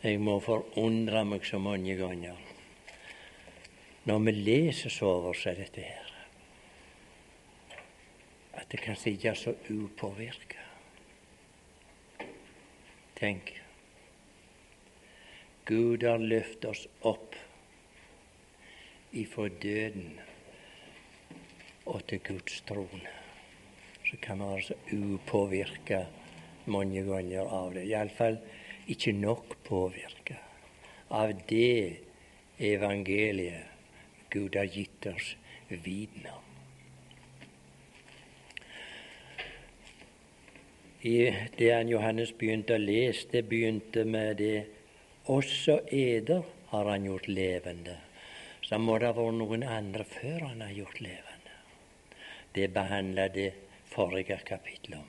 Jeg må forundre meg så mange ganger når vi leser så over seg dette her, at det kan sitte så upåvirka. Tenk, Gud har løftet oss opp ifra døden og til Guds trone. Så kan vi være så upåvirka mange ganger av det. Iallfall ikke nok påvirka av det evangeliet Gud har gitt oss viten om. I det han Johannes begynte å lese, det begynte med det også eder har han gjort levende. Så må det ha vært noen andre før han har gjort levende. Det behandla det forrige kapittelet om.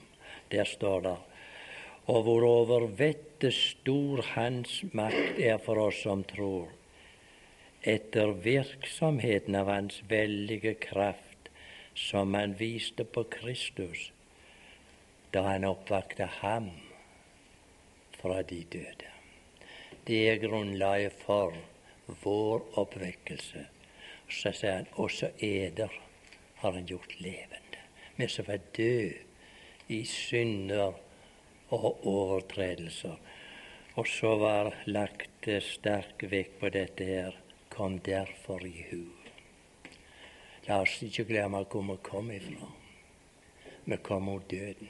Der står det og hvorover vettet stor Hans makt er for oss som tror, etter virksomheten av Hans veldige kraft, som Han viste på Kristus da Han oppvakte ham fra de døde. Det er grunnlaget for vår oppvekkelse. Så sier han også eder har han gjort levende. Vi som var døde i synder og overtredelser. Og så var lagt sterk vekt på dette her. Kom derfor i hu. La oss ikke glemme hvor vi kom ifra. Vi kom mot døden,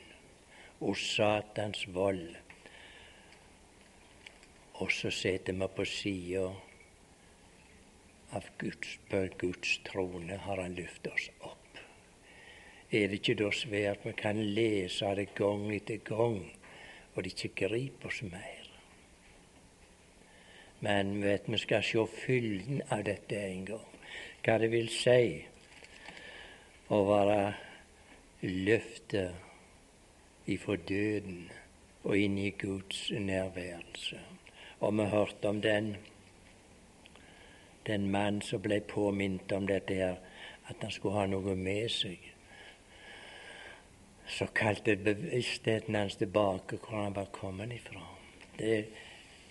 og Satans vold. Og så sitter vi på sida av Guds, på Guds trone, har Han løftet oss opp. Er det ikke da svært vi kan lese det gang etter gang? Og det ikke griper oss mer. Men vet, vi skal se fylden av dette en gang. Hva det vil si å være løftet ifra døden og inn i Guds nærværelse. Og vi hørte om den den mann som ble påminnet om dette her, at han skulle ha noe med seg så kalte bevisstheten hans tilbake hvor han var kommet ifra. Det,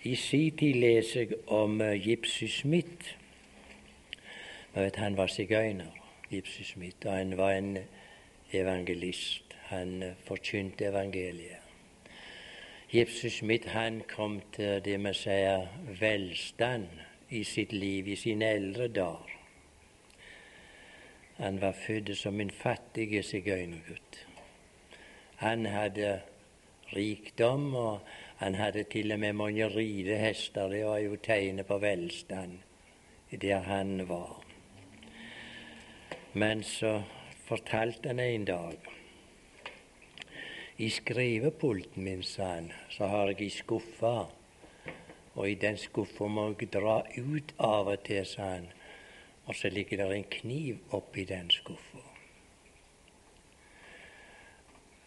I sin tid leser jeg om uh, Gipsy Smith. Vet, han var sigøyner, Gipsy Smith, og han var en evangelist. Han uh, forkynte evangeliet. Gipsy Smith han kom til det vi sier velstand i sitt liv i sine eldre dager. Han var født som en fattig sigøynergutt. Han hadde rikdom, og han hadde til og med mange ridehester. Det var jo tegnet på velstand der han var. Men så fortalte han en dag I skrivepulten min, sa han, så har jeg ei skuffe. Og i den skuffa må jeg dra ut av og til, sa han. Og så ligger det en kniv oppi den skuffa.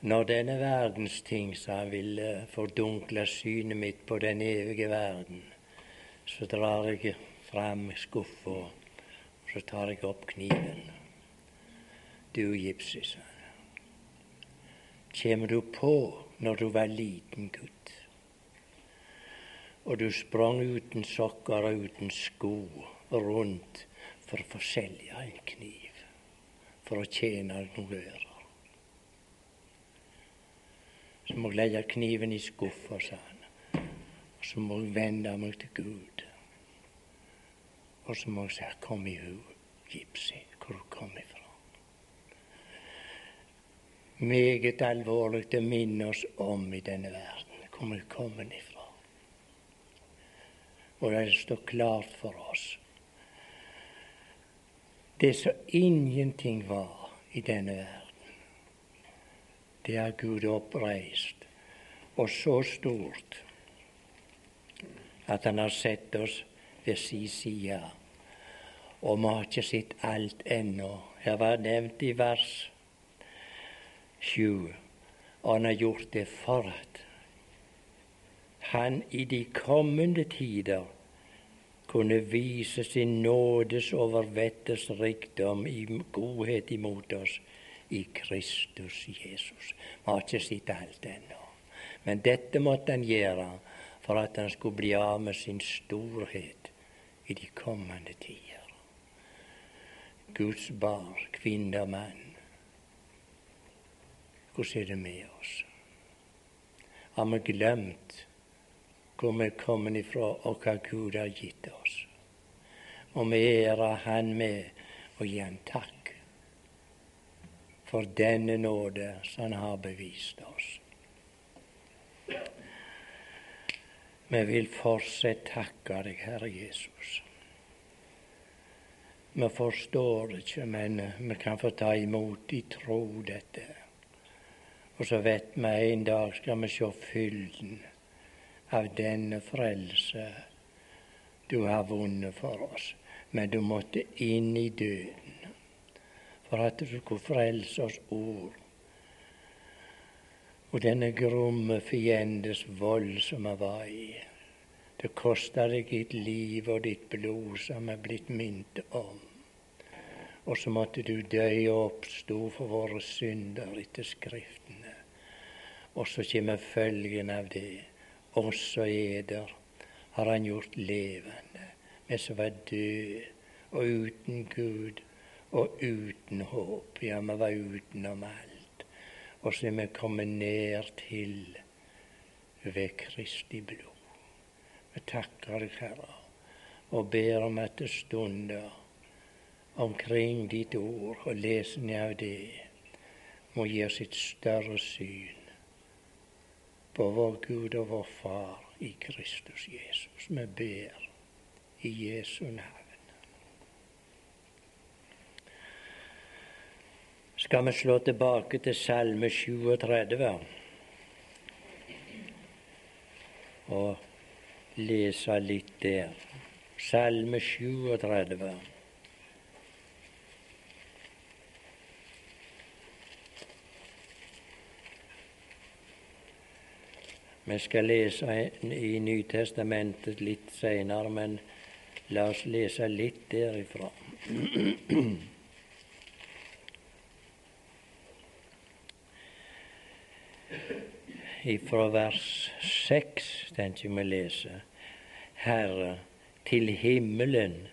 Når denne verdens ting, sa han, ville fordunkle synet mitt på den evige verden, så drar jeg fram skuffa, og så tar jeg opp kniven. Du gipsy, sa han. Kjem du på når du var liten gutt, og du sprang uten sokker og uten sko rundt for å få selge en kniv, for å tjene noe øre? Så må jeg legge kniven i skuffa, sa han. Og så må jeg vende meg til Gud. Og så må jeg si, kom i hu, Gipsy, hvor du kom ifra. Meget alvorlig å minne oss om i denne verden, hvor vi kommer ifra. Og det står klart for oss det som ingenting var i denne verden det er Gud oppreist, og så stort at Han har sett oss ved si side. Og vi har ikke sett alt ennå. Her var nevnt i vers sju, og Han har gjort det for at Han i de kommende tider kunne vise sin nådes overvettes rikdom i godhet imot oss i Kristus Jesus. Vi har ikke sett alt ennå. Men dette måtte han gjøre for at han skulle bli av med sin storhet i de kommende tider. Guds barn, kvinne og mann. Hvordan er det med oss? Har vi glemt hvor vi er kommet ifra, og hva Gud har gitt oss? Og vi ærer Han med å gi Han takk for denne nåde som har bevist oss. Vi vil fortsatt takke deg, Herre Jesus. Vi forstår det ikke, men vi kan få ta imot i tro dette. Og så vet vi en dag skal vi se fylden av denne frelse du har vunnet for oss. Men du måtte inn i døden for at du skulle frelse oss ord og denne gromme fiendes vold som vi var i. Det kosta deg ditt liv og ditt blod, som er blitt minnet om. Og så måtte du dø og oppstå for våre synder etter Skriftene. Og så kommer følgen av det. Også eder har han gjort levende, vi som var døde og uten Gud og uten håp. Ja, vi var utenom alt og så er vi kommet ned til ved Kristi blod. Vi takker deg, Herre, og ber om at det stunder omkring ditt ord og lesning av det må gi oss et større syn på vår Gud og vår Far i Kristus Jesus. Vi ber i Jesu navn. Skal vi slå tilbake til Salme 37 og lese litt der. Salme 37. Vi skal lese i Nytestamentet litt seinere, men la oss lese litt derifra. fra vers seks tenkte jeg vi lese. Herre, til himmelen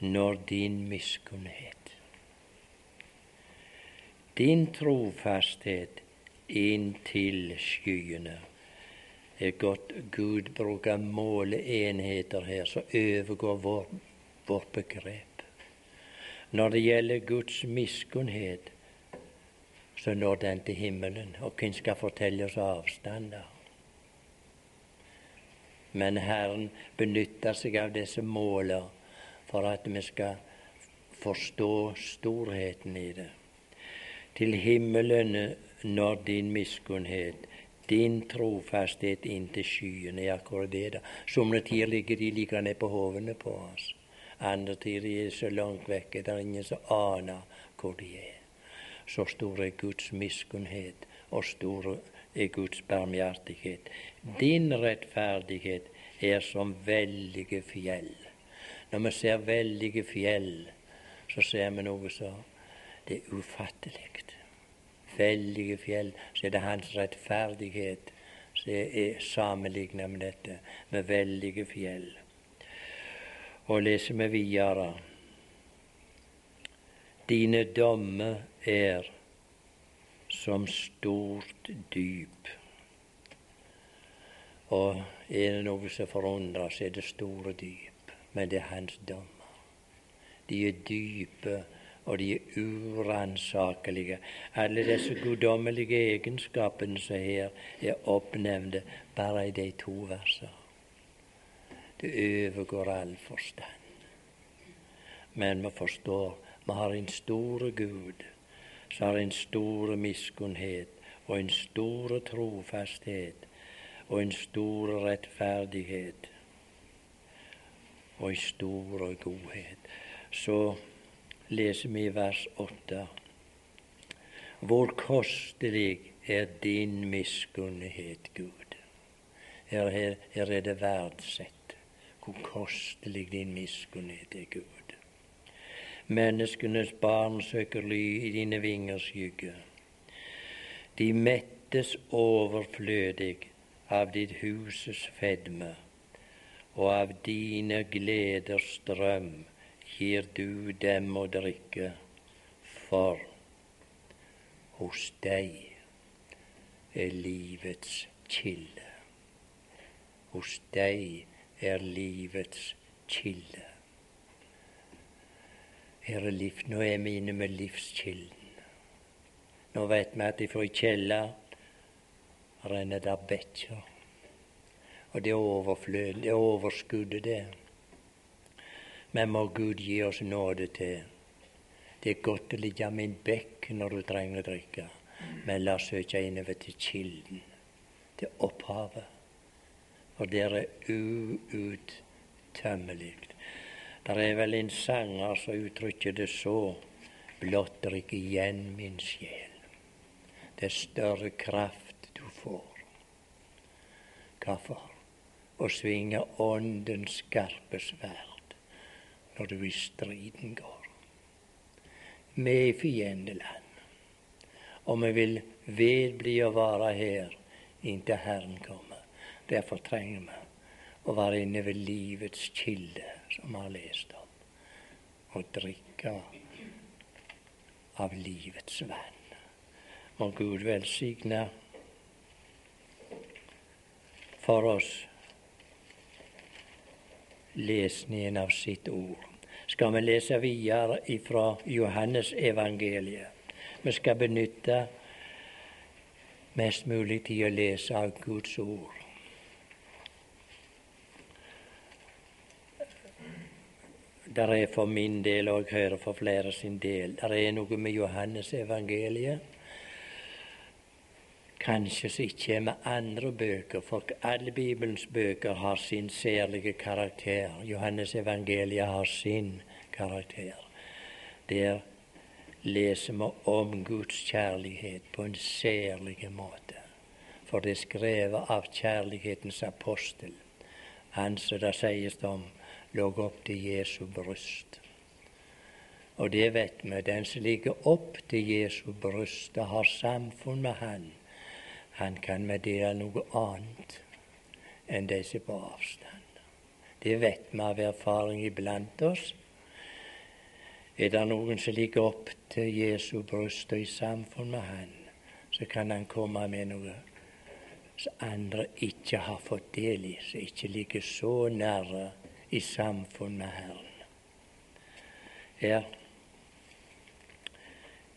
når din miskunnhet. Din trofasthet inntil skyene. Det er godt Gud bruker måleenheter her som overgår vår, vårt begrep. Når det gjelder Guds miskunnhet, så når den til himmelen. Og hvem skal fortelle oss avstander? Men Herren benytter seg av disse måler for at vi skal forstå storheten i det. Til himmelen når din miskunnhet, din trofasthet inntil skyene. er akkurat det, da. Somme tider ligger de like ned på hovene på oss. Andre tider er så langt vekke, det er ingen som aner hvor de er. Så stor er Guds miskunnhet, og stor er Guds barmhjertighet. Din rettferdighet er som veldige fjell. Når vi ser veldige fjell, så ser vi noe så det er ufattelig. Veldige fjell, så er det hans rettferdighet som er sammenlignet med dette, med veldige fjell. Og leser vi videre Dine dommer er som stort dyp. Og er det noe som forundrer, så er det store dyp. Men det er hans dommer. De er dype, og de er uransakelige. Alle disse guddommelige egenskapene som her er oppnevnte bare i de to versene. Det overgår all forstand. Men vi forstår vi har en stor Gud som har en stor miskunnhet og en stor trofasthet og en stor rettferdighet og en stor godhet. Så leser vi vers åtte. Hvor kostelig er din miskunnhet, Gud. Her, her, her er det verdsett hvor kostelig din miskunnhet er, Gud. Menneskenes barn søker ly i dine vingers skygge. De mettes overflødig av ditt huses fedme, og av dine gleders strøm gir du dem å drikke, for hos deg er livets kilde. Hos deg er livets kilde. Her er liv. Nå er vi inne med livskilden. Nå vet vi at ifra kjelleren renner det bekker. Og det er overflød, det er overskuddet, det. Men må Gud gi oss nåde til. Det er godt å ligge med en bekk når du trenger å drikke, men la oss søke innover til kilden, til opphavet. For det er uuttømmelig. Det er vel en sanger som uttrykker det så blotter ikke igjen min sjel. Det større kraft du får. Hvorfor? Å svinge åndens skarpe sverd når du i striden går. Vi er i fiendeland, og vi vil vedbli å være her inntil Herren kommer. Derfor trenger vi å være inne ved livets kilde, som vi har lest om, og drikke av livets vann. Må Gud velsigne for oss lesningen av sitt ord. Skal vi lese videre fra Johannes evangeliet. Vi skal benytte mest mulig tid å lese av Guds ord. Det er for min del, og jeg hører for flere sin del, det er noe med Johannes evangeliet kanskje som ikke med andre bøker, for alle Bibelens bøker har sin særlige karakter. Johannes evangeliet har sin karakter. Der leser vi om Guds kjærlighet på en særlig måte. For det er skrevet av kjærlighetens apostel, han som det sies om lå opp til Jesu bryst. Og det vet vi. Den som ligger opp til Jesu bryst, og har samfunn med Han. Han kan meddele noe annet enn de som er på avstand. Det vet vi av erfaring iblant oss. Er det noen som ligger opp til Jesu bryst og i samfunn med Han, så kan han komme med noe som andre ikke har fått del i, som ikke ligger så nære i samfunn med Herren. Her,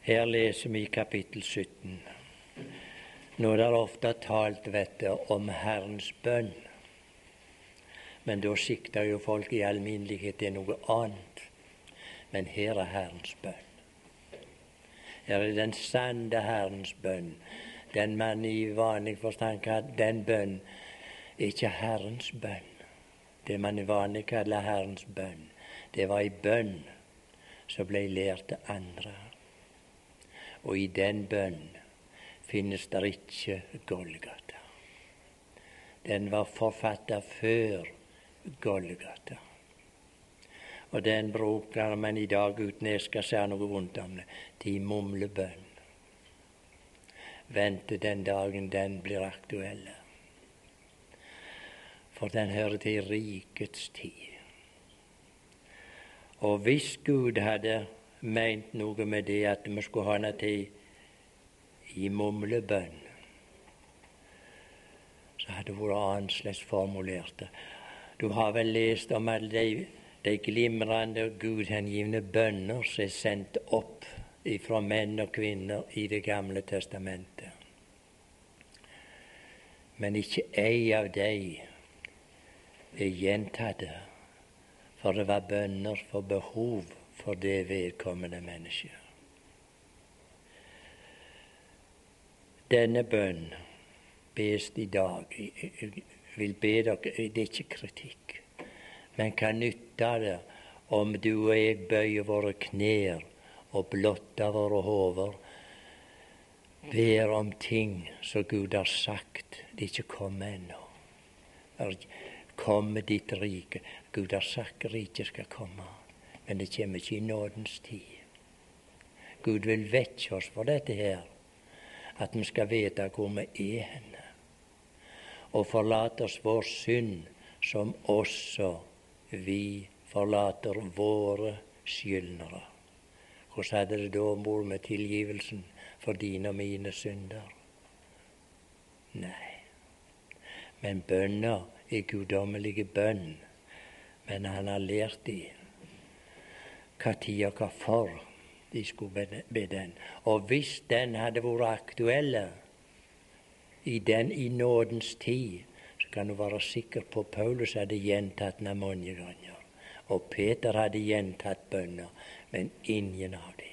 her leser vi i kapittel 17. Nå er det ofte talt vet du, om Herrens bønn. Men da sikter jo folk i alminnelighet til noe annet. Men her er Herrens bønn. Her er den sanne Herrens bønn. Den man i vanlig forstand kan Den bønn er ikke Herrens bønn det man vanlig kaller Herrens bønn. Det var ei bønn som ble lært til andre. Og i den bønn finnes det ikke Golgata. Den var forfatta før Golgata. Og den bruker man i dag, uten jeg skal si noe vondt om det, til mumlebønn. Vente den dagen den blir aktuell for den hører til rikets tid. Og hvis Gud hadde meint noe med det at vi skulle ha henne til i mumlebønn, så hadde det vært annerledes formulert. Du har vel lest om alle de, de glimrende gudhengivne bønner som er sendt opp fra menn og kvinner i Det gamle testamentet. Men ikke ei av de er gjentatte, for det var bønner for behov for det vedkommende mennesket. Denne bønn bes i dag. Vil be dere, Det er ikke kritikk, men kan nytte det om du og jeg bøyer våre knær og blotter våre hoder, ber om ting som Gud har sagt det ikke kommer ennå komme ditt rike. Gud har sagt riket skal komme, men det kommer ikke i nådens tid. Gud vil vekke oss for dette her, at vi skal vite hvor vi er henne. og forlate oss vår synd, som også vi forlater våre skyldnere. Hvordan hadde det da vært med tilgivelsen for dine og mine synder? Nei. Men bønna er guddommelige bønn. Men han har lært dem hva tid og hva for de skulle be den. Og hvis den hadde vært aktuell i den i nådens tid, så kan du være sikker på Paulus hadde gjentatt den mange ganger. Og Peter hadde gjentatt bønner, men ingen av dem.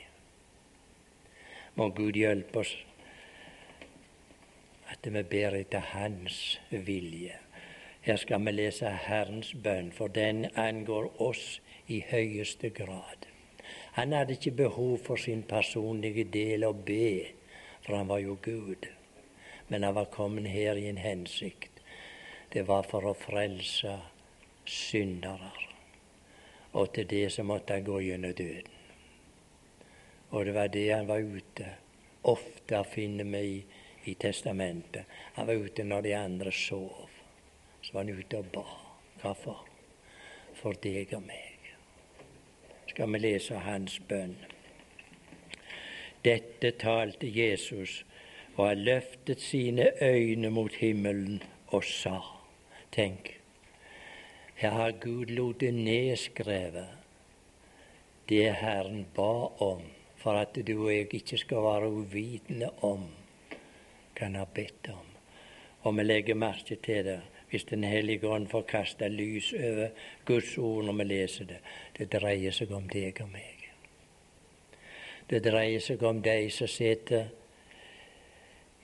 Må Gud hjelpe oss at vi ber etter Hans vilje. Her skal vi lese Herrens bønn, for den angår oss i høyeste grad. Han hadde ikke behov for sin personlige del å be, for han var jo Gud. Men han var kommet her i en hensikt. Det var for å frelse syndere. Og til det så måtte han gå gjennom døden. Og det var det han var ute. Ofte finner vi i, i testamentet. Han var ute når de andre sov. Så var han ute og ba. Hvorfor? For deg og meg skal vi lese hans bønn. Dette talte Jesus, og han løftet sine øyne mot himmelen og sa Tenk, her har Gud lot nedskrevet det Herren ba om, for at du og jeg ikke skal være uvitende om hva Han har bedt om. Og vi legger merke til det hvis Den hellige ånd får kaste lys over Guds ord når vi leser det. Det dreier seg om deg og meg. Det dreier seg om de som sitter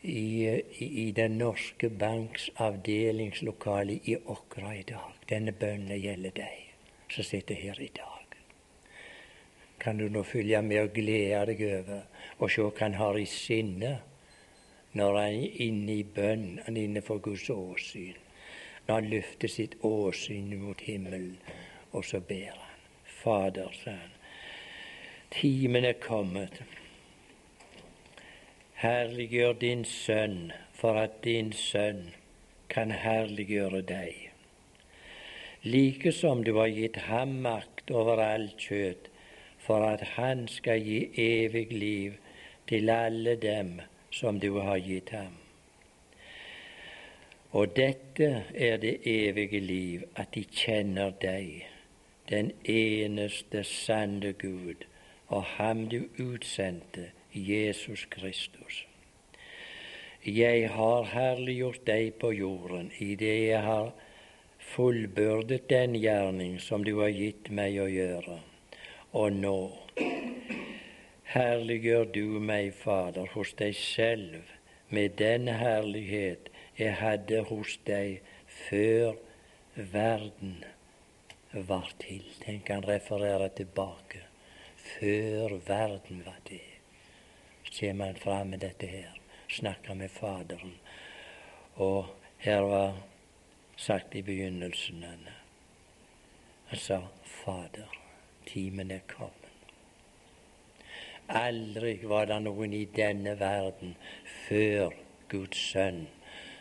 i, i, i Den norske banks avdelingslokale i Åkra i dag. Denne bønnen gjelder deg som sitter her i dag. Kan du nå følge med og glede deg over og se hva han har i sinne når han er inne i bønn, han er inne for Guds åsyn når han løfter sitt åsyn mot himmelen, og så ber han. Fader, sa han, timen er kommet. Herliggjør din sønn, for at din sønn kan herliggjøre deg. Like som du har gitt ham makt over alt kjøtt, for at han skal gi evig liv til alle dem som du har gitt ham. Og dette er det evige liv, at de kjenner deg, den eneste sanne Gud, og ham du utsendte, Jesus Kristus. Jeg har herliggjort deg på jorden idet jeg har fullbyrdet den gjerning som du har gitt meg å gjøre. Og nå herliggjør du meg, Fader, hos deg selv med den herlighet jeg hadde hos deg før verden var til. Tenk han refererer tilbake. Før verden var til. Så kommer han fram med dette her. Snakker med Faderen. Og her var sagt i begynnelsen Han sa, Fader, timen er kommet. Aldri var det noen i denne verden før Guds sønn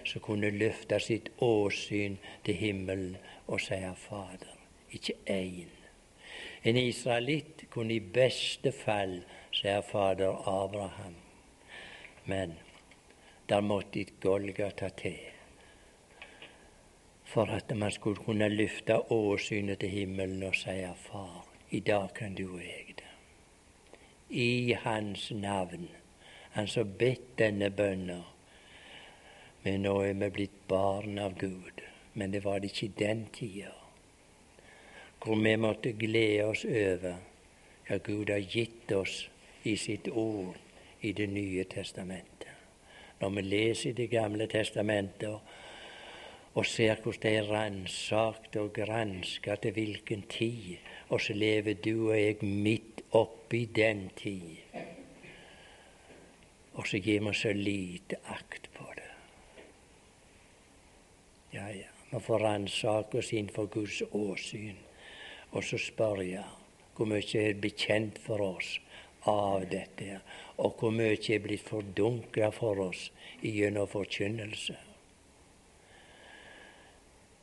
som kunne løfte sitt åsyn til himmelen og si Fader. Ikke én. En israelitt kunne i beste fall si Fader Abraham. Men der måtte et Golgata til for at man skulle kunne løfte åsynet til himmelen og si Far, i dag kan du jeg det. I Hans navn, Han som bedt denne bønna, men nå er vi blitt barn av Gud. Men det var det ikke i den tida. Hvor vi måtte glede oss over hva Gud har gitt oss i sitt ord i Det nye testamentet. Når vi leser Det gamle testamentet og, ser hvordan det er ransakt og granska til hvilken tid, og så lever du og jeg midt oppi den tid. Og så gir vi så lite akt på. Ja, ja. Vi får ransake oss innenfor Guds åsyn. Og så spør jeg hvor mye er bekjent for oss av dette, og hvor mye er blitt fordunka for oss gjennom forkynnelse.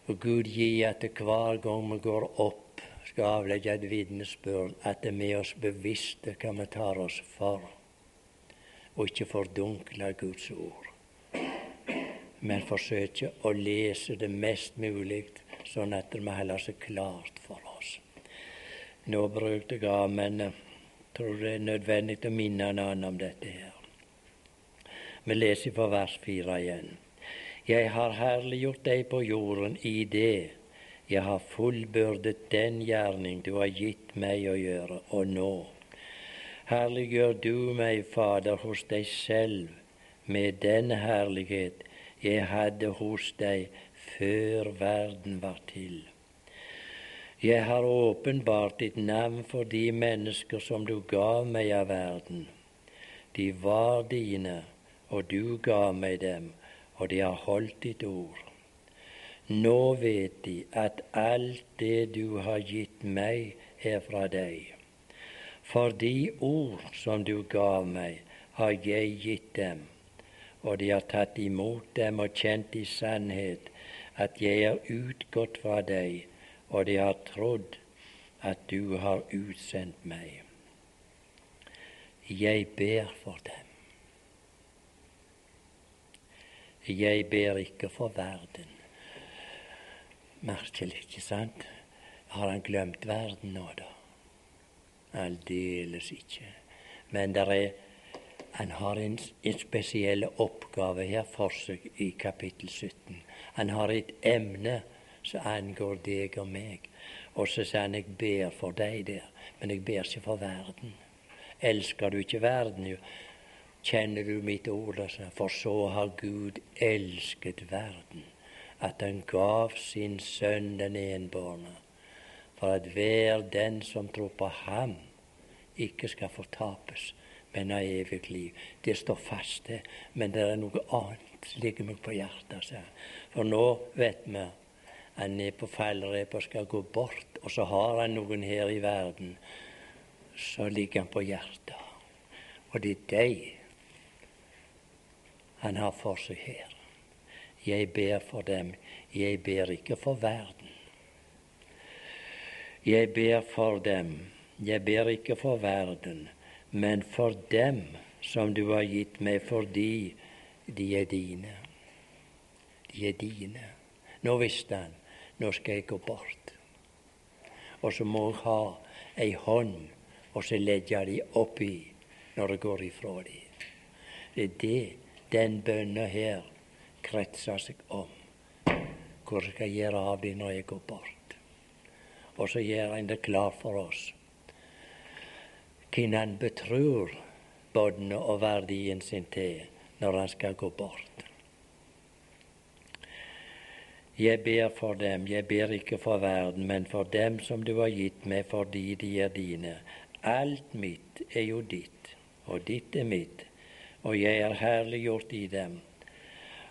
Og Gud gi at hver gang vi går opp, skal avlegge et vitnesbyrd, at det er med oss bevisste hva vi tar oss for, og ikke fordunkle Guds ord. Men forsøke å lese det mest mulig, sånn at det må holde seg klart for oss. Nå brukte jeg av, men jeg tror det er nødvendig å minne annen om dette her. Vi leser fra vers fire igjen. Jeg har herliggjort deg på jorden i det jeg har fullbyrdet den gjerning du har gitt meg å gjøre, og nå. Herliggjør du meg, Fader, hos deg selv med den herlighet jeg hadde hos deg før verden var til. Jeg har åpenbart ditt navn for de mennesker som du gav meg av verden. De var dine, og du ga meg dem, og de har holdt ditt ord. Nå vet de at alt det du har gitt meg, er fra deg. For de ord som du gav meg, har jeg gitt dem, og de har tatt imot dem og kjent i sannhet at jeg er utgått fra deg, og de har trodd at du har utsendt meg. Jeg ber for dem. Jeg ber ikke for verden. Merkelig, ikke sant? Har han glemt verden nå, da? Aldeles ikke. Men er, han har en, en spesiell oppgave her for seg i kapittel 17. Han har et emne som angår deg og meg. Og så sier han jeg ber for deg der, men jeg ber ikke for verden. Elsker du ikke verden, jo, kjenner du mitt ord, altså. for så har Gud elsket verden, at han gav sin sønn den enbårne, for at hver den som tror på ham, ikke skal fortapes, men av evig liv. Det står fast, det, men det er noe annet som ligger meg på hjertet. Så. For nå vet vi han er på fallrepet og skal gå bort, og så har han noen her i verden. Så ligger han på hjertet. Og det er deg han har for seg her. Jeg ber for dem, jeg ber ikke for verden. Jeg ber for dem, jeg ber ikke for verden, men for dem som du har gitt meg, fordi de er dine. De er dine. Nå visste han, nå skal jeg gå bort. Og så må jeg ha ei hånd og så legge de oppi når jeg går ifra de. Det er det den bønna her kretser seg om. Hvor skal jeg gjøre av de når jeg går bort? Og så gjør han det klart for oss hvem han betror båndene og verdien sin til når han skal gå bort. Jeg ber for dem, jeg ber ikke for verden, men for dem som du har gitt meg fordi de er dine. Alt mitt er jo ditt, og ditt er mitt og jeg er herliggjort i dem.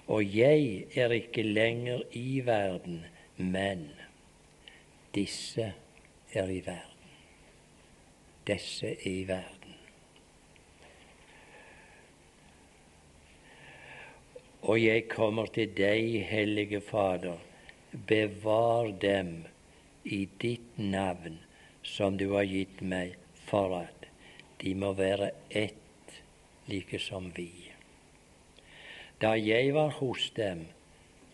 Og jeg er ikke lenger i verden, men disse er i verden. Disse i verden. Og jeg kommer til deg, Hellige Fader, bevar dem i ditt navn som du har gitt meg, for at de må være ett like som vi. Da jeg var hos dem,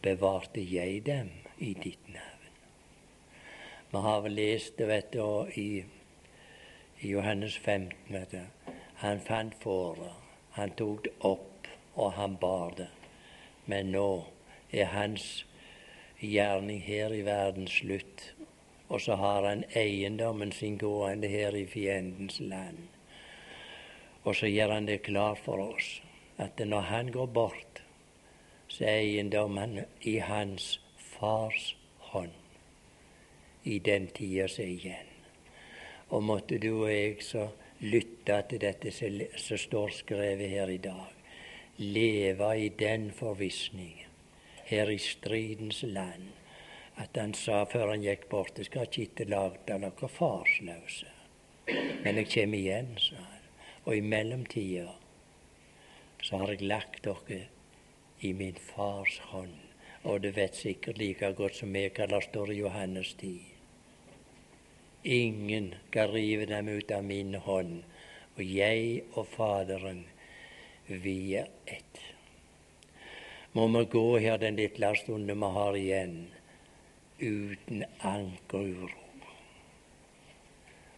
bevarte jeg dem i ditt navn. Vi har lest vet du, i, i Johannes 15. Vet du. Han fant fåret, han tok det opp, og han bar det. Men nå er hans gjerning her i verden slutt. Og så har han eiendommen sin gående her i fiendens land. Og så gjør han det klart for oss at når han går bort, så er eiendommen i hans fars hånd i den tida som er igjen. Og måtte du og jeg så lytte til dette som står skrevet her i dag. Leve i den forvissningen her i stridens land at han sa før han gikk bort, jeg skal ikke etterlate dere farsløse, men jeg kommer igjen, sa han. Og i mellomtida så har jeg lagt dere i min fars hånd. og du vet sikkert like godt som meg hva det står i Johannes 10. Ingen skal rive dem ut av min hånd, og jeg og Faderen, vi er ett. Må vi gå her den lille stunden vi har igjen, uten anker og uro.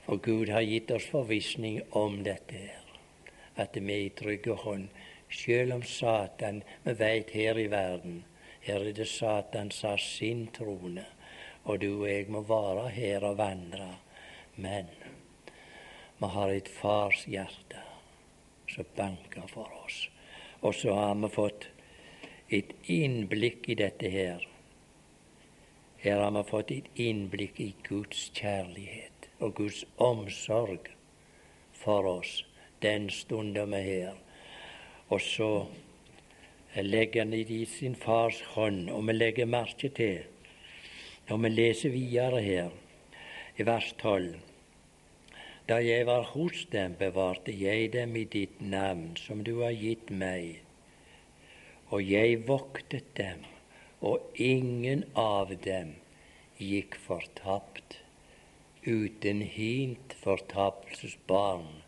For Gud har gitt oss forvissning om dette her, at vi er i trygge hånd. Selv om Satan Vi veit her i verden, her er det Satan som har sin trone, og du og jeg må være her og vandre. Men vi har et fars hjerte som banker for oss. Og så har vi fått et innblikk i dette her. Her har vi fått et innblikk i Guds kjærlighet og Guds omsorg for oss den stunden vi er her. Og så legger han i sin fars hånd, og vi legger merke til, når vi leser videre her, i vers 12 Da jeg var hos dem, bevarte jeg dem i ditt navn, som du har gitt meg. Og jeg voktet dem, og ingen av dem gikk fortapt uten hint fortapelsesbarn,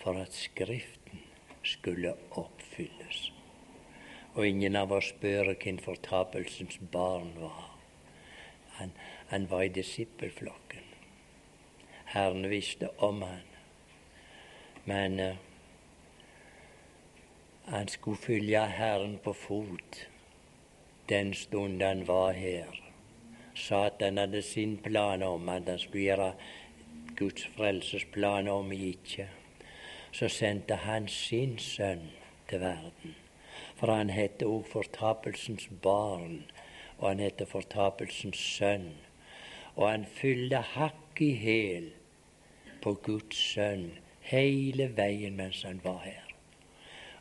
for at Skriften skulle oppfylles. Og ingen av oss spør hvem fortapelsens barn var. Han, han var i disippelflokken. Herren visste om han. Men uh, han skulle følge Herren på fot den stund han var her. Satan hadde sin plan om at han skulle gjøre Guds frelsesplan om ikke. Så sendte han sin sønn til verden. For han het òg fortapelsens barn, og han heter fortapelsens sønn. Og han fyller hakk i hæl på Guds sønn hele veien mens han var her.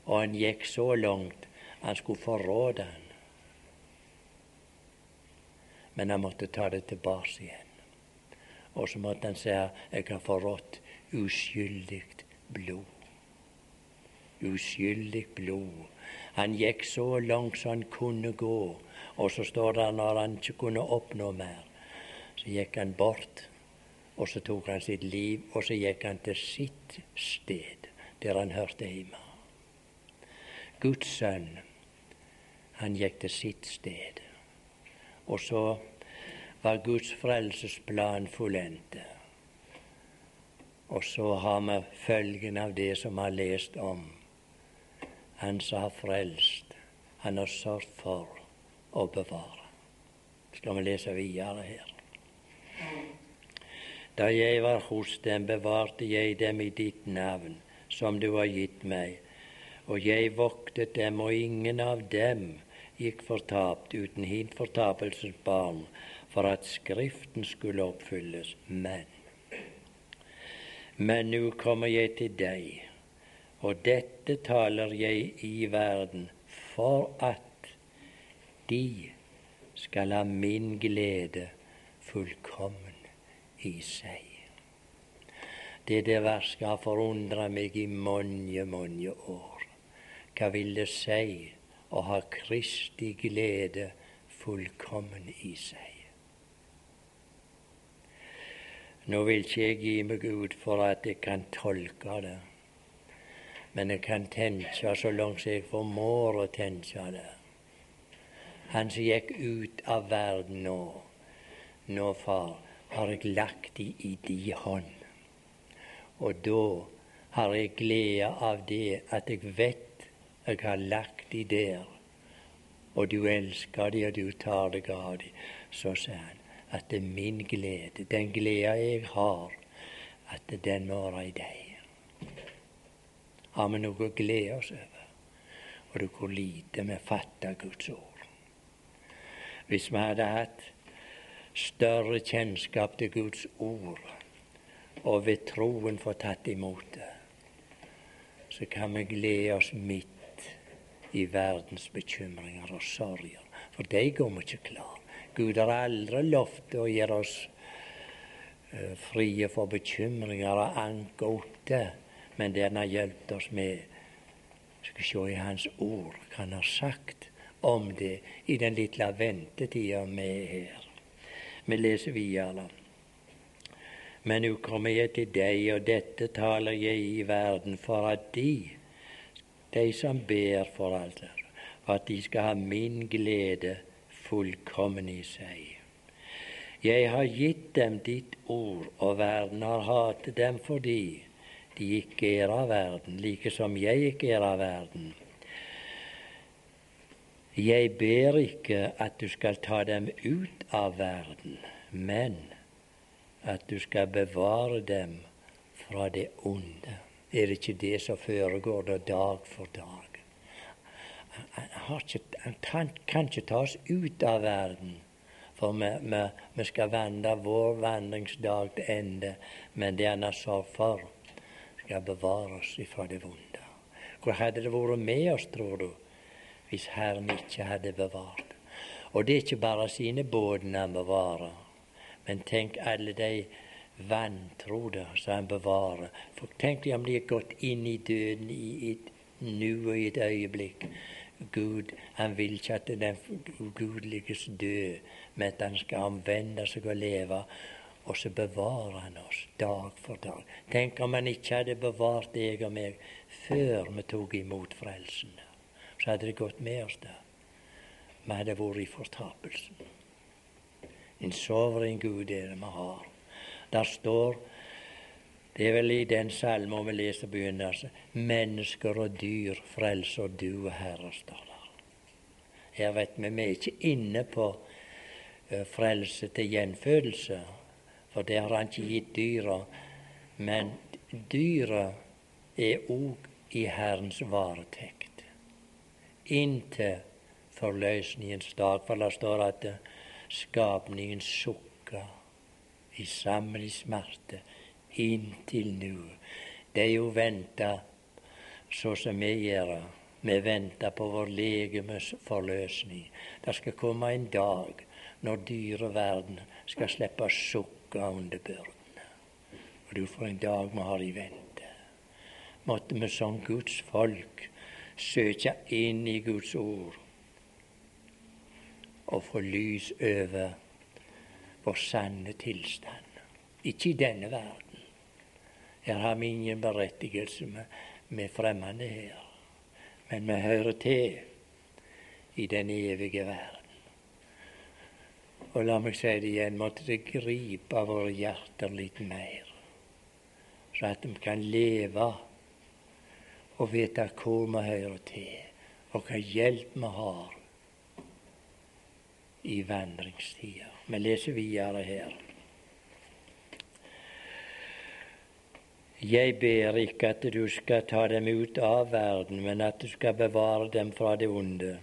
Og han gikk så langt han skulle forråde han men han måtte ta det tilbake igjen. Og så måtte han si jeg har forrådt uskyldig blod. Uskyldig blod. Han gikk så langt som han kunne gå, og så står det når han ikke kunne oppnå mer, så gikk han bort, og så tok han sitt liv, og så gikk han til sitt sted, der han hørte hjemme. Guds sønn, han gikk til sitt sted. Og så var Guds frelsesplan fullendte. Og så har vi følgen av det som vi har lest om. Han som har frelst, han har sørget for å bevare. Skal vi lese videre her. Da jeg var hos dem, bevarte jeg dem i ditt navn, som du har gitt meg. Og jeg voktet dem, og ingen av dem gikk fortapt uten hin fortapelsens barn, for at Skriften skulle oppfylles. Men men nå kommer jeg til deg, og dette taler jeg i verden for at de skal ha min glede fullkommen i seg. Det der verset har forundra meg i mange, mange år. Hva vil det si å ha Kristi glede fullkommen i seg? Nå vil ikke jeg gi meg ut for at jeg kan tolke det, men jeg kan tenke så langt jeg formår å tenke det. Han som gikk ut av verden nå, nå, far, har jeg lagt de i di hånd. Og da har jeg glede av det at jeg vet jeg har lagt de der, og du elsker de, og du tar deg av de. Så sier han, at det er min glede, den gleda jeg har, at den må være i deg. Har vi noe å glede oss over? Og du hvor lite vi fatter Guds ord. Hvis vi hadde hatt større kjennskap til Guds ord, og ved troen få tatt imot det, så kan vi glede oss midt i verdens bekymringer og sorger. For de går vi ikke klar. Gud har aldri lovt å gjøre oss uh, frie for bekymringer og anke åtte, men det han har hjulpet oss med Skal se i Hans ord hva Han har sagt om det i den lille ventetida vi er her. Vi leser videre. Men nå kommer jeg til deg, og dette taler jeg i verden for at de, de som ber for alt, at de skal ha min glede fullkommen i seg. Jeg har gitt dem ditt ord, og verden har hatet dem fordi de ikke er av verden, like som jeg ikke er av verden. Jeg ber ikke at du skal ta dem ut av verden, men at du skal bevare dem fra det onde. Er det ikke det som foregår da dag for dag? Han, ikke, han kan ikke ta oss ut av verden, for vi, vi, vi skal vandre vår vandringsdag til ende. Men det han har sørget for, skal bevare oss fra det vonde. Hvor hadde det vært med oss, tror du? Hvis Herren ikke hadde bevart. Og det er ikke bare sine bådene han bevarer, men tenk alle de vantrodde som han bevarer. For tenk om de har gått inn i døden i et nu og i et øyeblikk. Gud, han vil ikke at den ugudeliges dø, men at han skal omvende seg og leve. Og så bevarer han oss dag for dag. Tenk om han ikke hadde bevart deg og meg før vi tok imot frelsen så hadde det gått med oss der. Vi hadde vært i fortapelsen. En soveren Gud er det vi har. Der står Det er vel i den salmen vi leser begynnelsen. Mennesker og dyr frelser du, Herre, står der. Her vet vi vi er ikke inne på frelse til gjenfødelse, for det har han ikke gitt dyra. Men dyra er òg i Herrens varetekt inntil forløsningens dag. For det står at skapningen sukker i sammen smerte inntil nu. Det er jo venta så som vi gjør. Vi venter på vår legemes forløsning. Det skal komme en dag når dyreverden skal slippe å sukke under byrdene. Og du får en dag vi har i vente. Måtte vi som Guds folk søke inn i Guds ord og få lys over vår sanne tilstand. Ikke i denne verden. Her har vi ingen berettigelse med, med fremmede her. Men vi hører til i den evige verden. Og la meg si det igjen, måtte det gripe våre hjerter litt mer, så at de kan leve og vite hvor vi hører til, og hva hjelp vi har i vandringstida. Vi leser videre her. Jeg ber ikke at du skal ta dem ut av verden, men at du skal bevare dem fra det onde.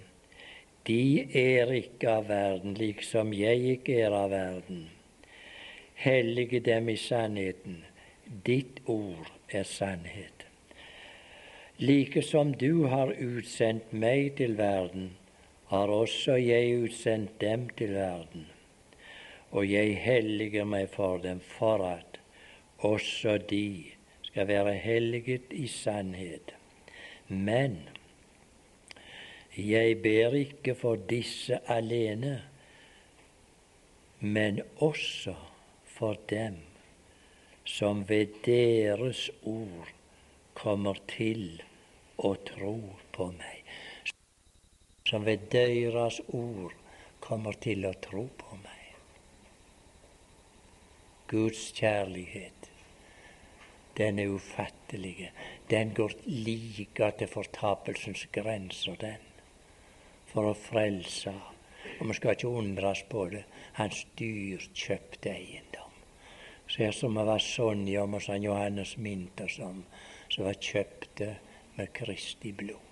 De er ikke av verden, liksom jeg ikke er av verden. Hellige dem i sannheten. Ditt ord er sannhet. Like som du har utsendt meg til verden, har også jeg utsendt dem til verden. Og jeg helliger meg for dem for at også de skal være helliget i sannhet. Men jeg ber ikke for disse alene, men også for dem som ved deres ord kommer til å tro på meg. Som ved deres ord kommer til å tro på meg. Guds kjærlighet, den er ufattelig. Den går like til fortapelsens grenser, den. For å frelse. Og vi skal ikke undres på det. Hans dyrkjøpte eiendom. Ser som det var Sonja og Johannes Minter som som var kjøpte med Kristi blod.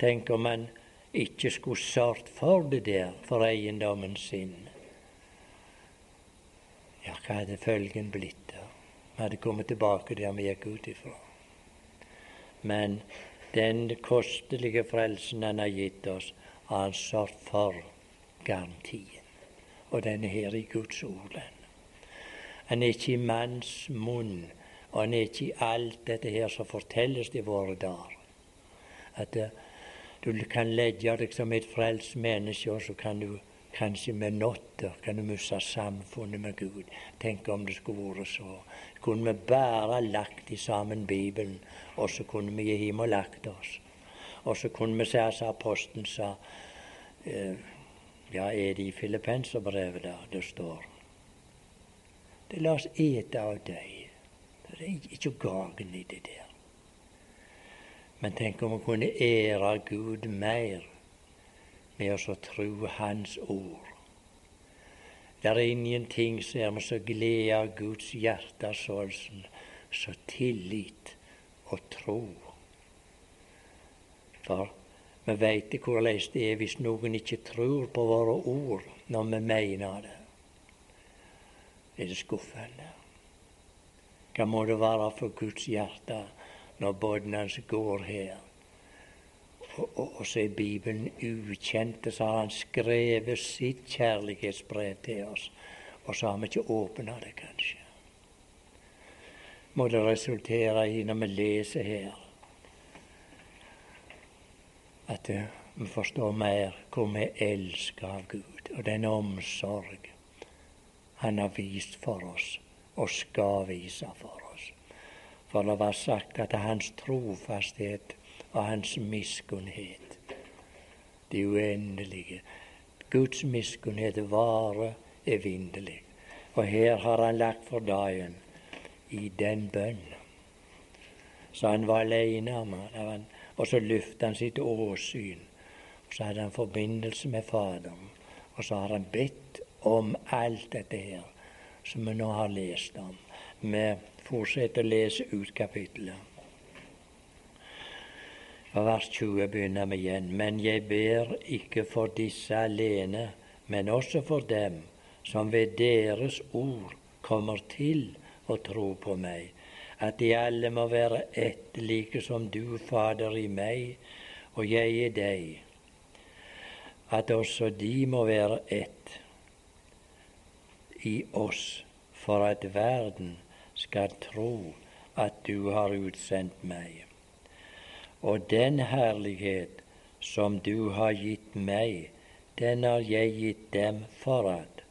Tenk om han ikke skulle sørget for det der, for eiendommen sin. Ja, hva hadde følgen blitt da? Vi hadde kommet tilbake der vi gikk ut ifra. Men den kostelige frelsen han har gitt oss, har han sørget for garantien. Og den er her i Guds ord. Han er ikke i manns munn og han er ikke i alt dette her som fortelles i våre dager. At uh, Du kan legge deg som et frelst menneske, og så kan du kanskje med notter kan du miste samfunnet med Gud. Tenk om det skulle vært så. Kunne vi bare lagt i sammen Bibelen, og så kunne vi gi hjem og lagt oss. Og så kunne vi si som apostelen sa eh, Ja, er det i Filippenserbrevet der det står? Det la oss ete av deg. Det er ikke gagn i det der. Men tenk om vi kunne ære Gud mer med å tro Hans ord. Det er ingenting som er så glede av Guds hjerte sånn så tillit og tro. For vi veit hvordan det er hvis noen ikke tror på våre ord når vi mener det. Er det skuffende? Hva må det være for Guds hjerte når båten hans går her? Og, og, og, så er Bibelen ukjent, så har han skrevet sitt kjærlighetsbrev til oss. Og så har vi ikke åpna det, kanskje. Må det resultere i, når vi leser her, at vi forstår mer hvor vi elsker av Gud, og den omsorg han har vist for oss, og skal vise for oss. For det var sagt at hans trofasthet og hans miskunnhet, det uendelige Guds miskunnhet varer evinnelig. Og her har han lagt for dagen i den bønn. Så han var alene om han, og så løftet han sitt åsyn. Og så hadde han forbindelse med Faderen. Og så har han bedt om alt dette her som vi nå har lest om. Vi fortsetter å lese ut kapittelet. Og vers 20 begynner vi igjen. Men jeg ber ikke for disse alene, men også for dem som ved deres ord kommer til å tro på meg, at de alle må være ett, like som du, Fader, i meg og jeg i deg, at også de må være ett i oss for at verden skal tro at du har utsendt meg. Og den herlighet som du har gitt meg, den har jeg gitt dem for at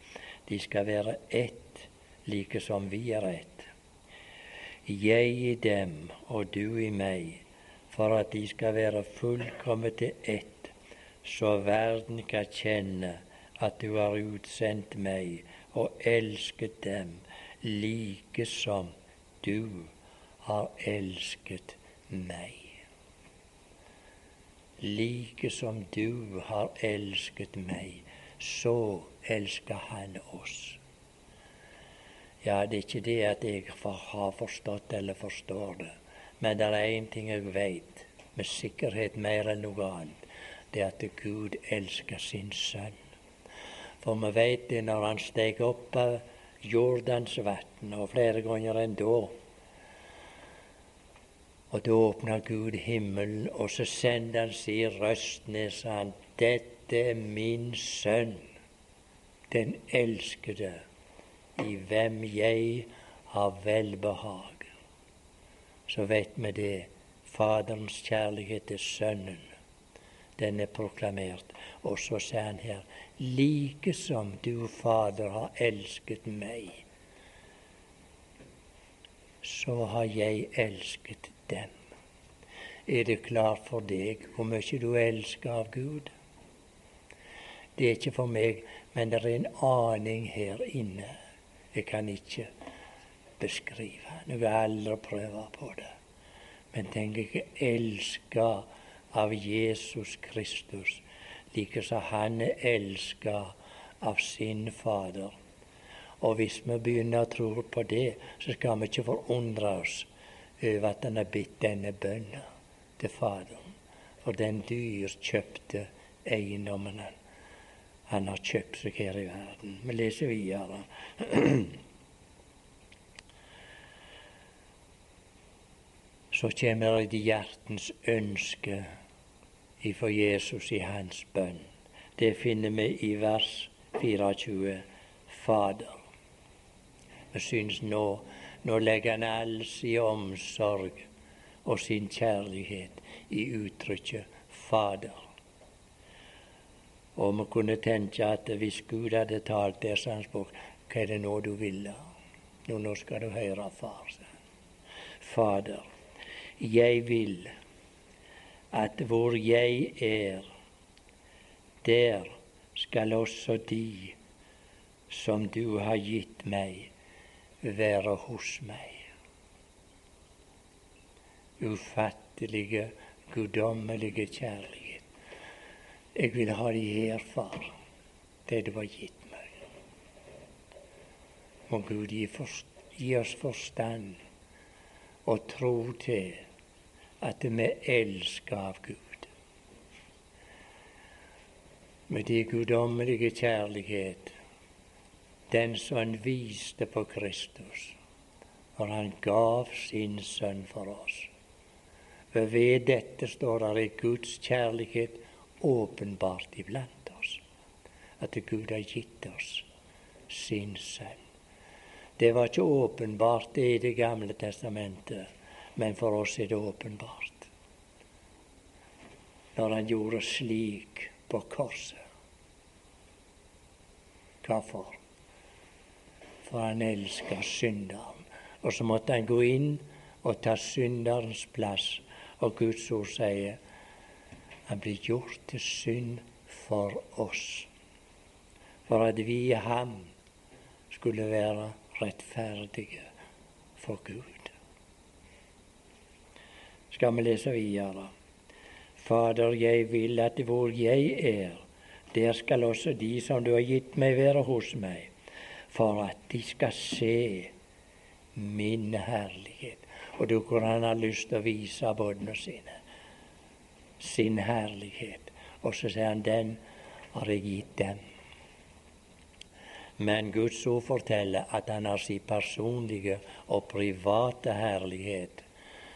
de skal være ett, like som vi er ett. Jeg i dem og du i meg, for at de skal være fullkommet til ett, så verden kan kjenne at du har utsendt meg og elsket dem like som du har elsket meg. Like som du har elsket meg, så elsker han oss. Ja, det er ikke det at jeg har forstått eller forstår det, men det er én ting jeg veit med sikkerhet mer enn noe annet. Det er at Gud elsker sin sønn. For vi vet det når han steg opp av Jordans vann, og flere ganger enn da. Og da åpna Gud himmelen, og så sendte han si røst ned, sa han, dette er min sønn, den elskede, i hvem jeg har velbehag. Så vet vi det. Faderens kjærlighet til Sønnen, den er proklamert. Og så sier han her like som du, Fader, har elsket meg, så har jeg elsket dem. Er det klart for deg hvor mye du elsker av Gud? Det er ikke for meg, men det er en aning her inne. Jeg kan ikke beskrive. Jeg vil aldri prøve på det. Men tenk, jeg elsker av Jesus Kristus like som han er elska av sin Fader. Og hvis vi begynner å tro på det, så skal vi ikke forundre oss over at han har bedt denne bønnen til Faderen. For den dyrkjøpte eiendommen han har kjøpt seg her i verden. Vi leser videre. Så kommer det hjertens ønske ifra Jesus i hans bønn. Det finner vi i vers 24. Fader. Vi syns nå nå legger han all sin omsorg og sin kjærlighet i uttrykket Fader. Og vi kunne tenke at hvis Gud hadde talt det, sa han spurt hva er det nå du ville? Jo, nå skal du høre, far. Fader, jeg vil at hvor jeg er, der skal også de som du har gitt meg, være hos meg. Ufattelige, guddommelige kjærlighet. Jeg vil ha de her, far, det du har gitt meg. Må Gud gi, gi oss forstand og tro til at vi elsker av Gud. Med de guddommelige kjærlighet den som han viste på Kristus, for han gav sin sønn for oss. For ved dette står det i Guds kjærlighet åpenbart iblant oss, at Gud har gitt oss sin sønn. Det var ikke åpenbart i Det gamle testamentet, men for oss er det åpenbart. Når han gjorde slik på korset. Hvorfor? for han elsker synderen. Og så måtte han gå inn og ta synderens plass. Og Guds ord sier han blir gjort til synd for oss. For at vi i ham skulle være rettferdige for Gud. Skal vi lese videre? Fader, jeg vil at hvor jeg er, der skal også de som du har gitt meg, være hos meg for at de skal se min herlighet. Og du hvor han har lyst til å vise båndene sine sin herlighet. Og så sier han den har jeg gitt dem. Men Guds ord forteller at han har sin personlige og private herlighet.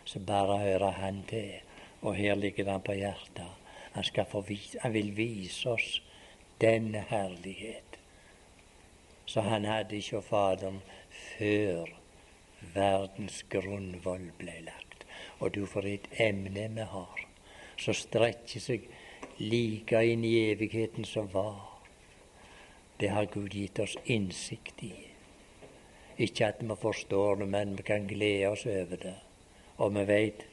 Så bare hører han til. Og her ligger han på hjertet. Han, vise, han vil vise oss denne herlighet. Så han hadde ikke Faderen før verdens grunnvoll ble lagt. Og du får et emne vi har, som strekker seg like inn i evigheten som var. Det har Gud gitt oss innsikt i. Ikke at vi forstår det, men vi kan glede oss over det. Og vi vet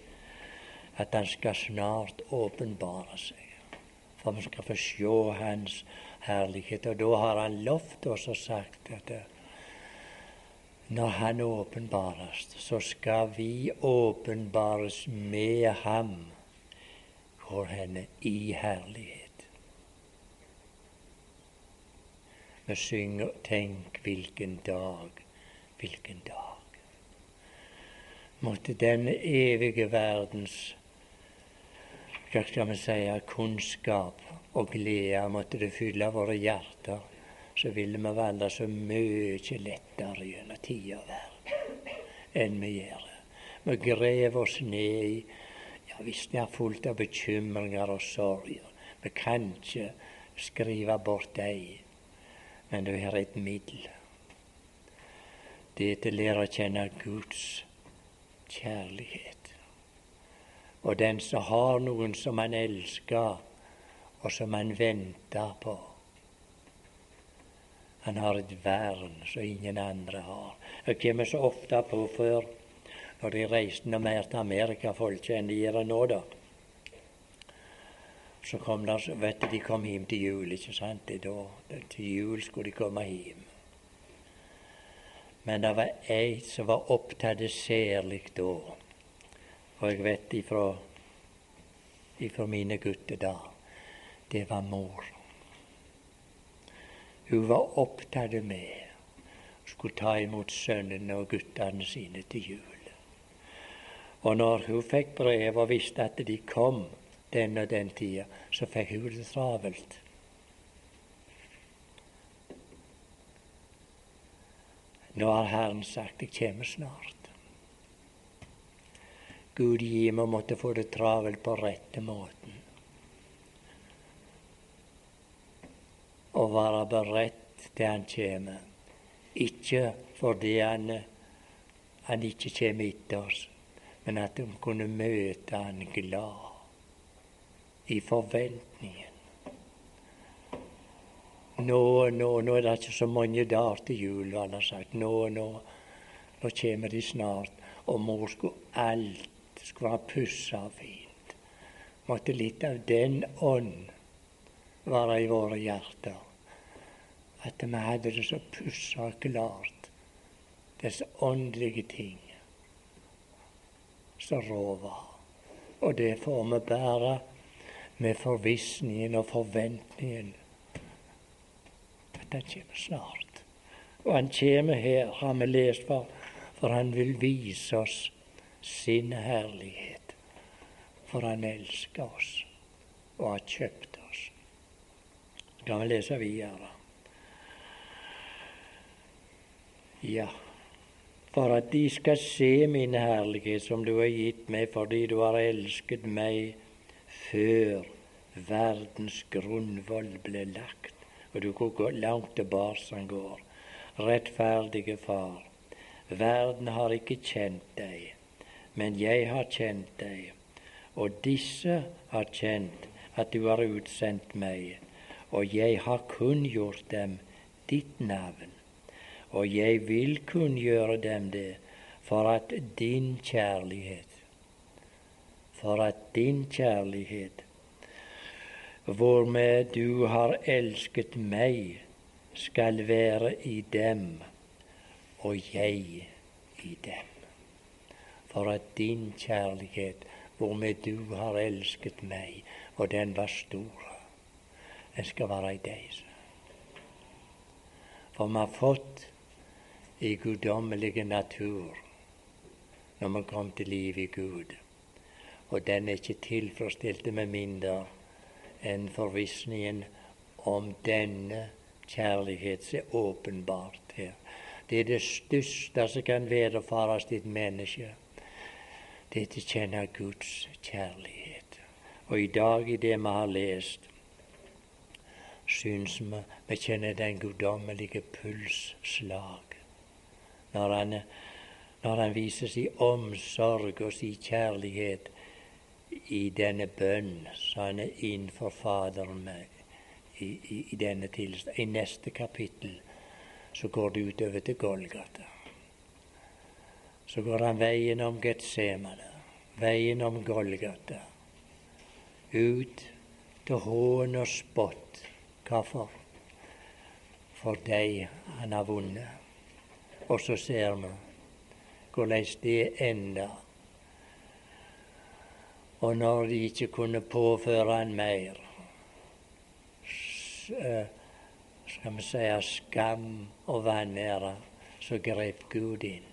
at Han skal snart åpenbare seg. For vi skal få se Hans herlighet. Og da har han lovt oss og sagt at eh, når han åpenbares, så skal vi åpenbares med ham. Hvor henne? I herlighet. Vi synger 'Tenk hvilken dag, hvilken dag'. Måtte denne evige verdens hva skal vi si, kunnskap og glede måtte det fylle våre hjerter, så ville vi vandre så mye lettere gjennom tida verden enn vi gjør. Vi graver oss ned i ja, visst det er fullt av bekymringer og sorger Vi kan ikke skrive bort dem, men det er et middel. Det er til å lære å kjenne Guds kjærlighet. Og den som har noen som han elsker, og som han venter på. Han har et vern som ingen andre har. Jeg kommer så ofte på før, når de reiste noe mer til Amerika, folk enn de gjør nå, da. Så kom der, vet du, De kom hjem til jul, ikke sant? Da, til jul skulle de komme hjem. Men det var ei som var opptatt særlig da. Og jeg vet ifra, ifra mine gutter da, det var mor. Hun var opptatt med å skulle ta imot sønnene og guttene sine til jul. Og når hun fikk brev og visste at de kom den og den tida, så fikk hun det travelt. Nå har Herren sagt 'jeg kommer snart'. Gud gi meg måtte få det travelt på rette måten. Og være beredt til Han kommer. Ikke fordi Han, han ikke kommer etter oss, men at de kunne møte Han glad i forventningen. Nå, nå, nå er det ikke så mange dager til jul, han har sagt. Nå, nå, nå kommer de snart. Og mor skulle alt skulle være pussa fint. Måtte litt av den ånd være i våre hjerter. At vi hadde det så pussa klart, disse åndelige ting som råvar. Og det får vi bære med forvissningen og forventningen at kommer snart. Og han kommer her, har vi lest for, for han vil vise oss sin herlighet. For han elsker oss og har kjøpt oss. Så kan vi lese videre. Ja, for at de skal se min herlighet som du har gitt meg fordi du har elsket meg før verdens grunnvoll ble lagt. Og du går langt tilbake som går. Rettferdige Far, verden har ikke kjent deg, men jeg har kjent deg. Og disse har kjent at du har utsendt meg, og jeg har kunngjort dem ditt navn. Og jeg vil kunngjøre dem det, for at din kjærlighet, for at din kjærlighet hvormed du har elsket meg, skal være i dem, og jeg i dem. For at din kjærlighet, hvormed du har elsket meg, og den var stor, den skal være i deg. For vi har fått i guddommelige natur når vi kom til liv i Gud. Og den er ikke tilfredsstilt med mindre enn forvissningen om denne kjærlighet som er åpenbart her. Det er det største som kan vederfares et menneske. Det er å kjenne Guds kjærlighet. Og i dag, i det vi har lest, syns vi vi kjenner den guddommelige pulsslag. Når han, når han viser sin omsorg og sin kjærlighet i denne bønn så han er innenfor Faderen med i, i, i denne tilstand. I neste kapittel så går det utover til Golgata. Så går han veien om Getsemane, veien om Golgata. Ut til hån og spott. Hvorfor? For deg han har vunnet. Og så ser vi hvordan det ender og når de ikke kunne påføre han mer, eh, skal vi si skam og vanære, så grep Gud inn.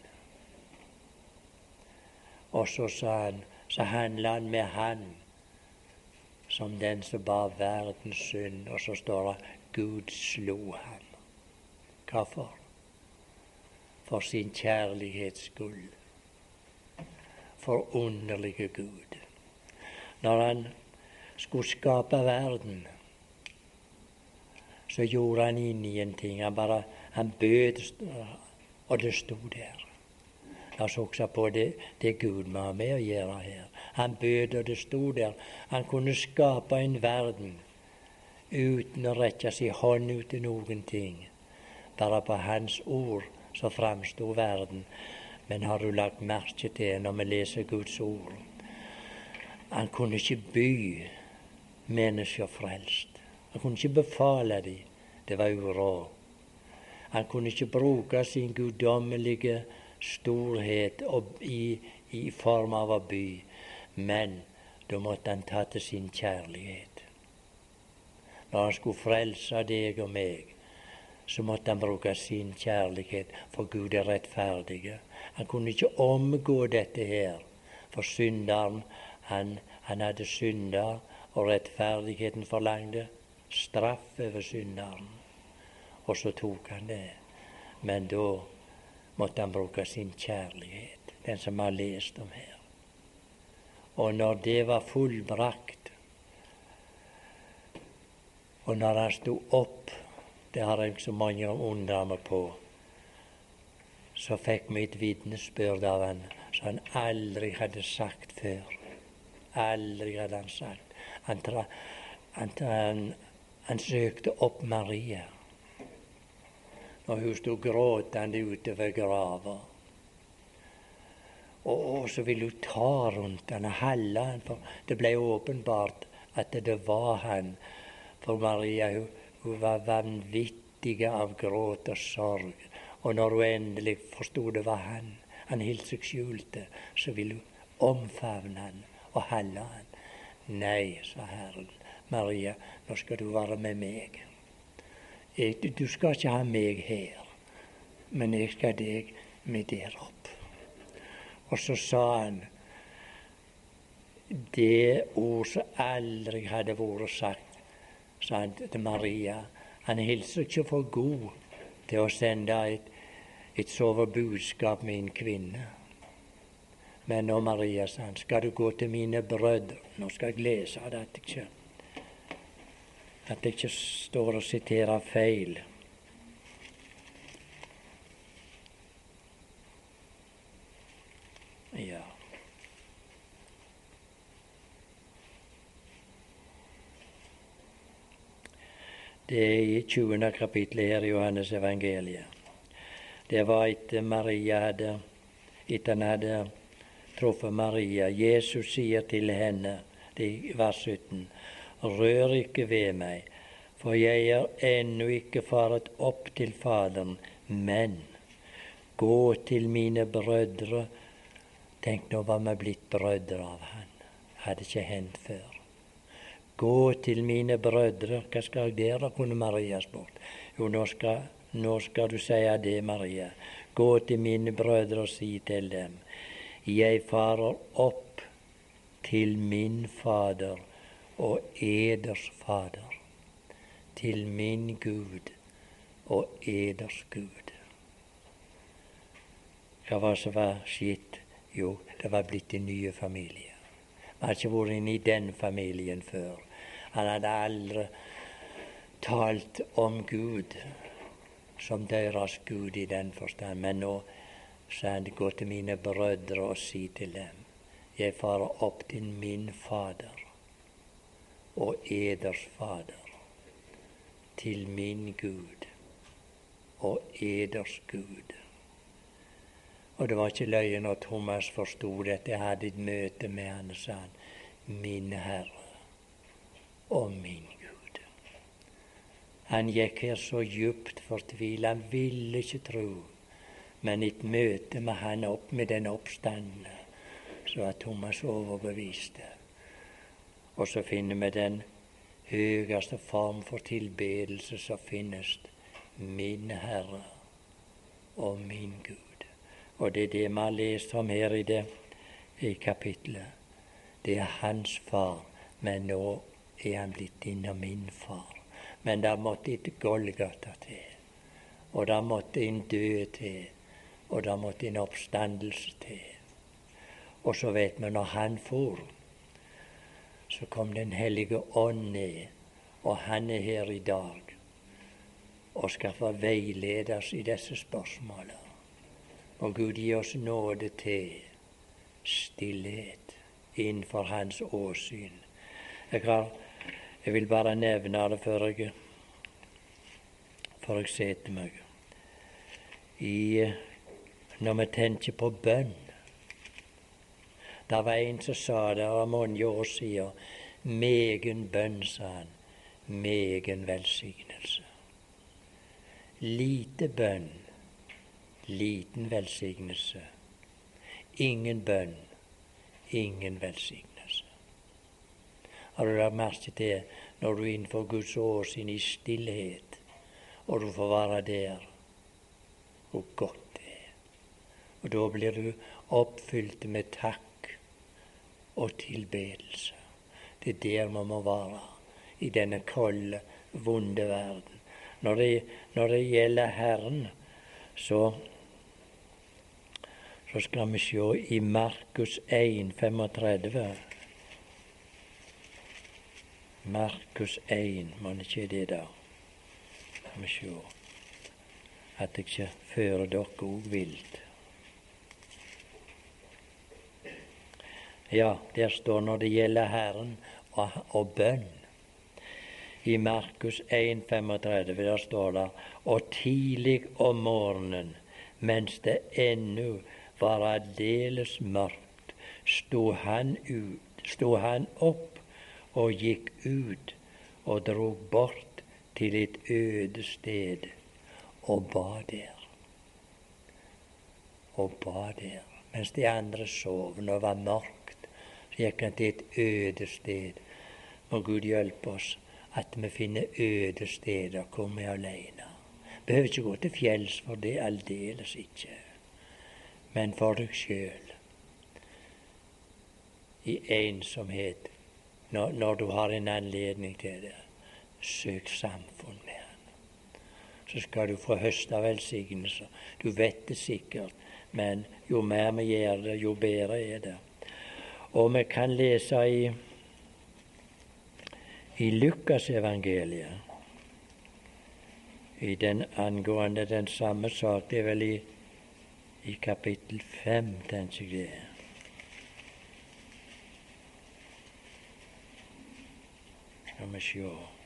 Og så sa han, så handla han med han som den som bar verdens synd. Og så står det Gud slo ham. Hvorfor? For sin kjærlighets skyld. Forunderlige Gud når han skulle skape verden, så gjorde han inn i Han bare han bød, og det sto der. La oss huske på det, det Gud må ha med å gjøre her. Han bød, og det sto der. Han kunne skape en verden uten å rekke sin hånd ut til noen ting. Bare på Hans ord så framsto verden. Men har du lagt merke til når vi leser Guds ord, han kunne ikke by mennesker frelst. Han kunne ikke befale dem. Det var uråd. Han kunne ikke bruke sin guddommelige storhet i, i form av å by, men da måtte han ta til sin kjærlighet. Når han skulle frelse deg og meg, så måtte han bruke sin kjærlighet, for Gud er rettferdig. Han kunne ikke omgå dette her, for synderen han, han hadde synda, og rettferdigheten forlangte straff over synderen. Og så tok han det. Men da måtte han bruke sin kjærlighet, den som vi har lest om her. Og når det var fullbrakt, og når han sto opp, det har jeg så mange undra meg på, så fikk vi et vitnesbyrd av han som han aldri hadde sagt før. Aldri hadde han sagt Han, han, han, han søkte opp Maria når hun sto gråtende ute ved grava. Og, og, så ville hun ta rundt han og holde han, det ble åpenbart at det var han. For Maria hun, hun var vanvittig av gråt og sorg. Og når hun endelig forsto det var han, han holdt seg skjulte, så ville hun omfavne han og holde han. Nei, sa Herren, Maria, nå skal du være med meg. Jeg, du skal ikke ha meg her, men jeg skal deg med der opp. Og så sa han det ord som aldri hadde vært sagt, sa han til Maria. Han hilser ikke for god til å sende et, et sovebudskap med en kvinne. Men nå, Maria, sa han, skal du gå til mine brødre Nå skal jeg lese det at jeg ikke at det ikke står og siterer feil. Ja. Det er i 20. kapittel her i Johannes evangeliet. Det var etter Maria hadde etter han hadde truffet Maria. Jesus sier til henne, er vers 17, rør ikke ved meg, for jeg er ennå ikke faret opp til Faderen, men gå til mine brødre. Tenk nå hva vi blitt brødre av Han. Hadde ikke hendt før. Gå til mine brødre. Hva skal jeg gjøre, kunne Maria spurt. Jo, nå skal, nå skal du si det, Maria. Gå til mine brødre og si til dem. Jeg farer opp til min Fader og eders Fader, til min Gud og eders Gud. Ja, Hva som var skjedd? Jo, det var blitt en ny familie. Vi hadde ikke vært inne i den familien før. Han hadde aldri talt om Gud som deres Gud i den forstand. Men nå sa han gå til mine brødre og si til dem, jeg farer opp til min Fader og eders Fader, til min Gud og eders Gud. Og det var ikke løye når Thomas forsto dette. Jeg hadde et møte med han og sa han, min Herre og min Gud. Han gikk her så djupt fortvila, han ville ikke tro. Men i et møte med han opp med den oppstandende, så er Thomas overbeviste. Og så finner vi den høyeste form for tilbedelse som finnes. Min Herre og min Gud. Og det er det vi har lest om her i det i kapitlet. Det er hans far, men nå er han blitt innom min far. Men det måtte et Golgata til. Og det måtte en død til. Og da måtte en oppstandelse til. Og så vet vi når han for, så kom Den hellige ånd ned, og han er her i dag og skal få veilede oss i disse spørsmålene. Og Gud gi oss nåde til stillhet innenfor Hans åsyn. Jeg, har, jeg vil bare nevne det før jeg, før jeg setter meg. I, når vi tenker på bønn det var en som sa det for mange år siden. Megen bønn, sa han. Megen velsignelse. Lite bønn, liten velsignelse. Ingen bønn, ingen velsignelse. Har du lagt merke til når du er innenfor Guds åsyn i stillhet, og du får være der, hvor godt. Og da blir du oppfylt med takk og tilbedelse. Det er der vi må være i denne kolde, vonde verden. Når det, når det gjelder Herren, så, så skal vi se i Markus 1, 35. Markus 1, må det ikke det, da? Skal vi se at jeg ikke fører dere òg vilt. Ja, der står når det gjelder Herren og, og bønn. I Markus 1,35 der står det og tidlig om morgenen, mens det ennå var aldeles mørkt, sto han, ut, sto han opp og gikk ut og drog bort til et øde sted og ba der. Og ba der. Mens de andre sov, det var mørkt, gikk han til et øde sted. Må Gud hjelpe oss at vi finner øde steder hvor vi er alene. Behøver ikke gå til fjells for det, aldeles ikke. Men for deg sjøl. I ensomhet, når, når du har en anledning til det. Søk samfunn med Han. Så skal du få høste velsignelser. Du vet det sikkert, men jo mer vi gjør det, jo bedre er det. Og vi kan lese i, i Lukasevangeliet i den angående den samme sak. Det er vel i, i kapittel fem, tenker jeg det er. Skal vi sjå.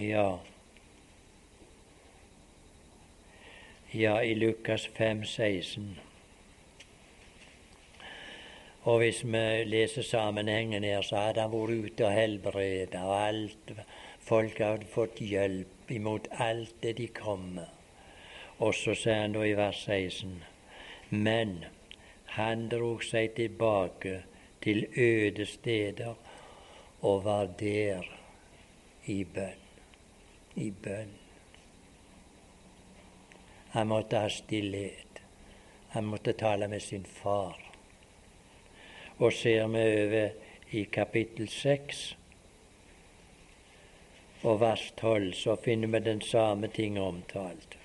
Ja. Ja, i Lukas 5, 16. Og hvis vi leser sammenhengen her, så hadde han vært ute og helbredet, og alt Folk hadde fått hjelp imot alt det de kom med. Og så sier han da i vers 16.: Men han drog seg tilbake til øde steder og var der i bønn i bønn. Han måtte ha stillhet. Han måtte tale med sin far. Og ser vi over i kapittel seks og vers tolv, så finner vi den samme ting omtalt.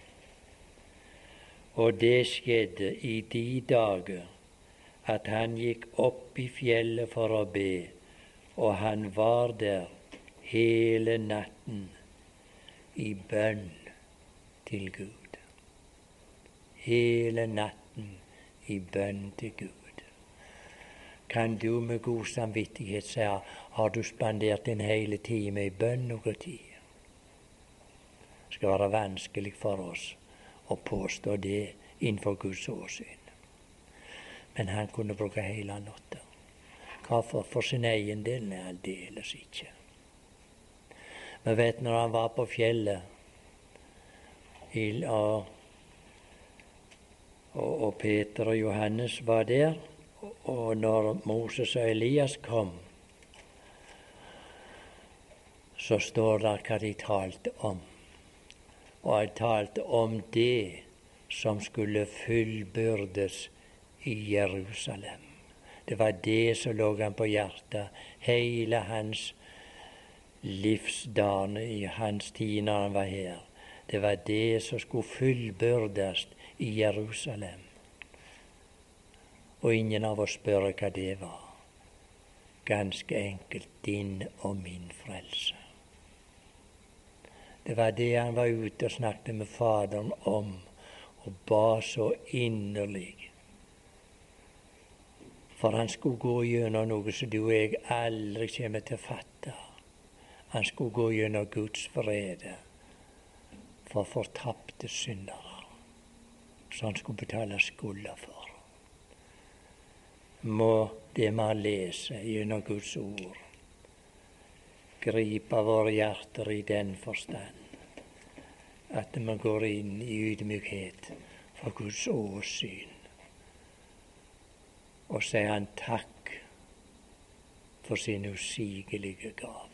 Og det skjedde i de dager at han gikk opp i fjellet for å be, og han var der hele natten i bønn til Gud. Hele natten i bønn til Gud. Kan du med god samvittighet si har du spandert en hel time i bønn noe tid? Det skal være vanskelig for oss å påstå det innenfor Guds åsyn. Men han kunne bruke hele natta. Hvorfor? For sin egen del? Nei, aldeles ikke. Vi vet når han var på fjellet og, og, og Peter og Johannes var der, og når Moses og Elias kom, så står det hva de talte om. Og de talte om det som skulle fullbyrdes i Jerusalem. Det var det som lå han på hjertet. Hele hans livsdagene i hans tid når han var her. Det var det som skulle fullbyrdes i Jerusalem. Og ingen av oss spør hva det var. Ganske enkelt din og min frelse. Det var det han var ute og snakket med Faderen om, og ba så inderlig. For han skulle gå gjennom noe som du og jeg aldri kommer til å fatte. Han skulle gå gjennom Guds vrede for fortapte syndere, som han skulle betale skulda for. Må det vi leser gjennom Guds ord, gripe våre hjerter i den forstand at vi går inn i ydmykhet for Guds åsyn. Og sier Han takk for sin usigelige gave.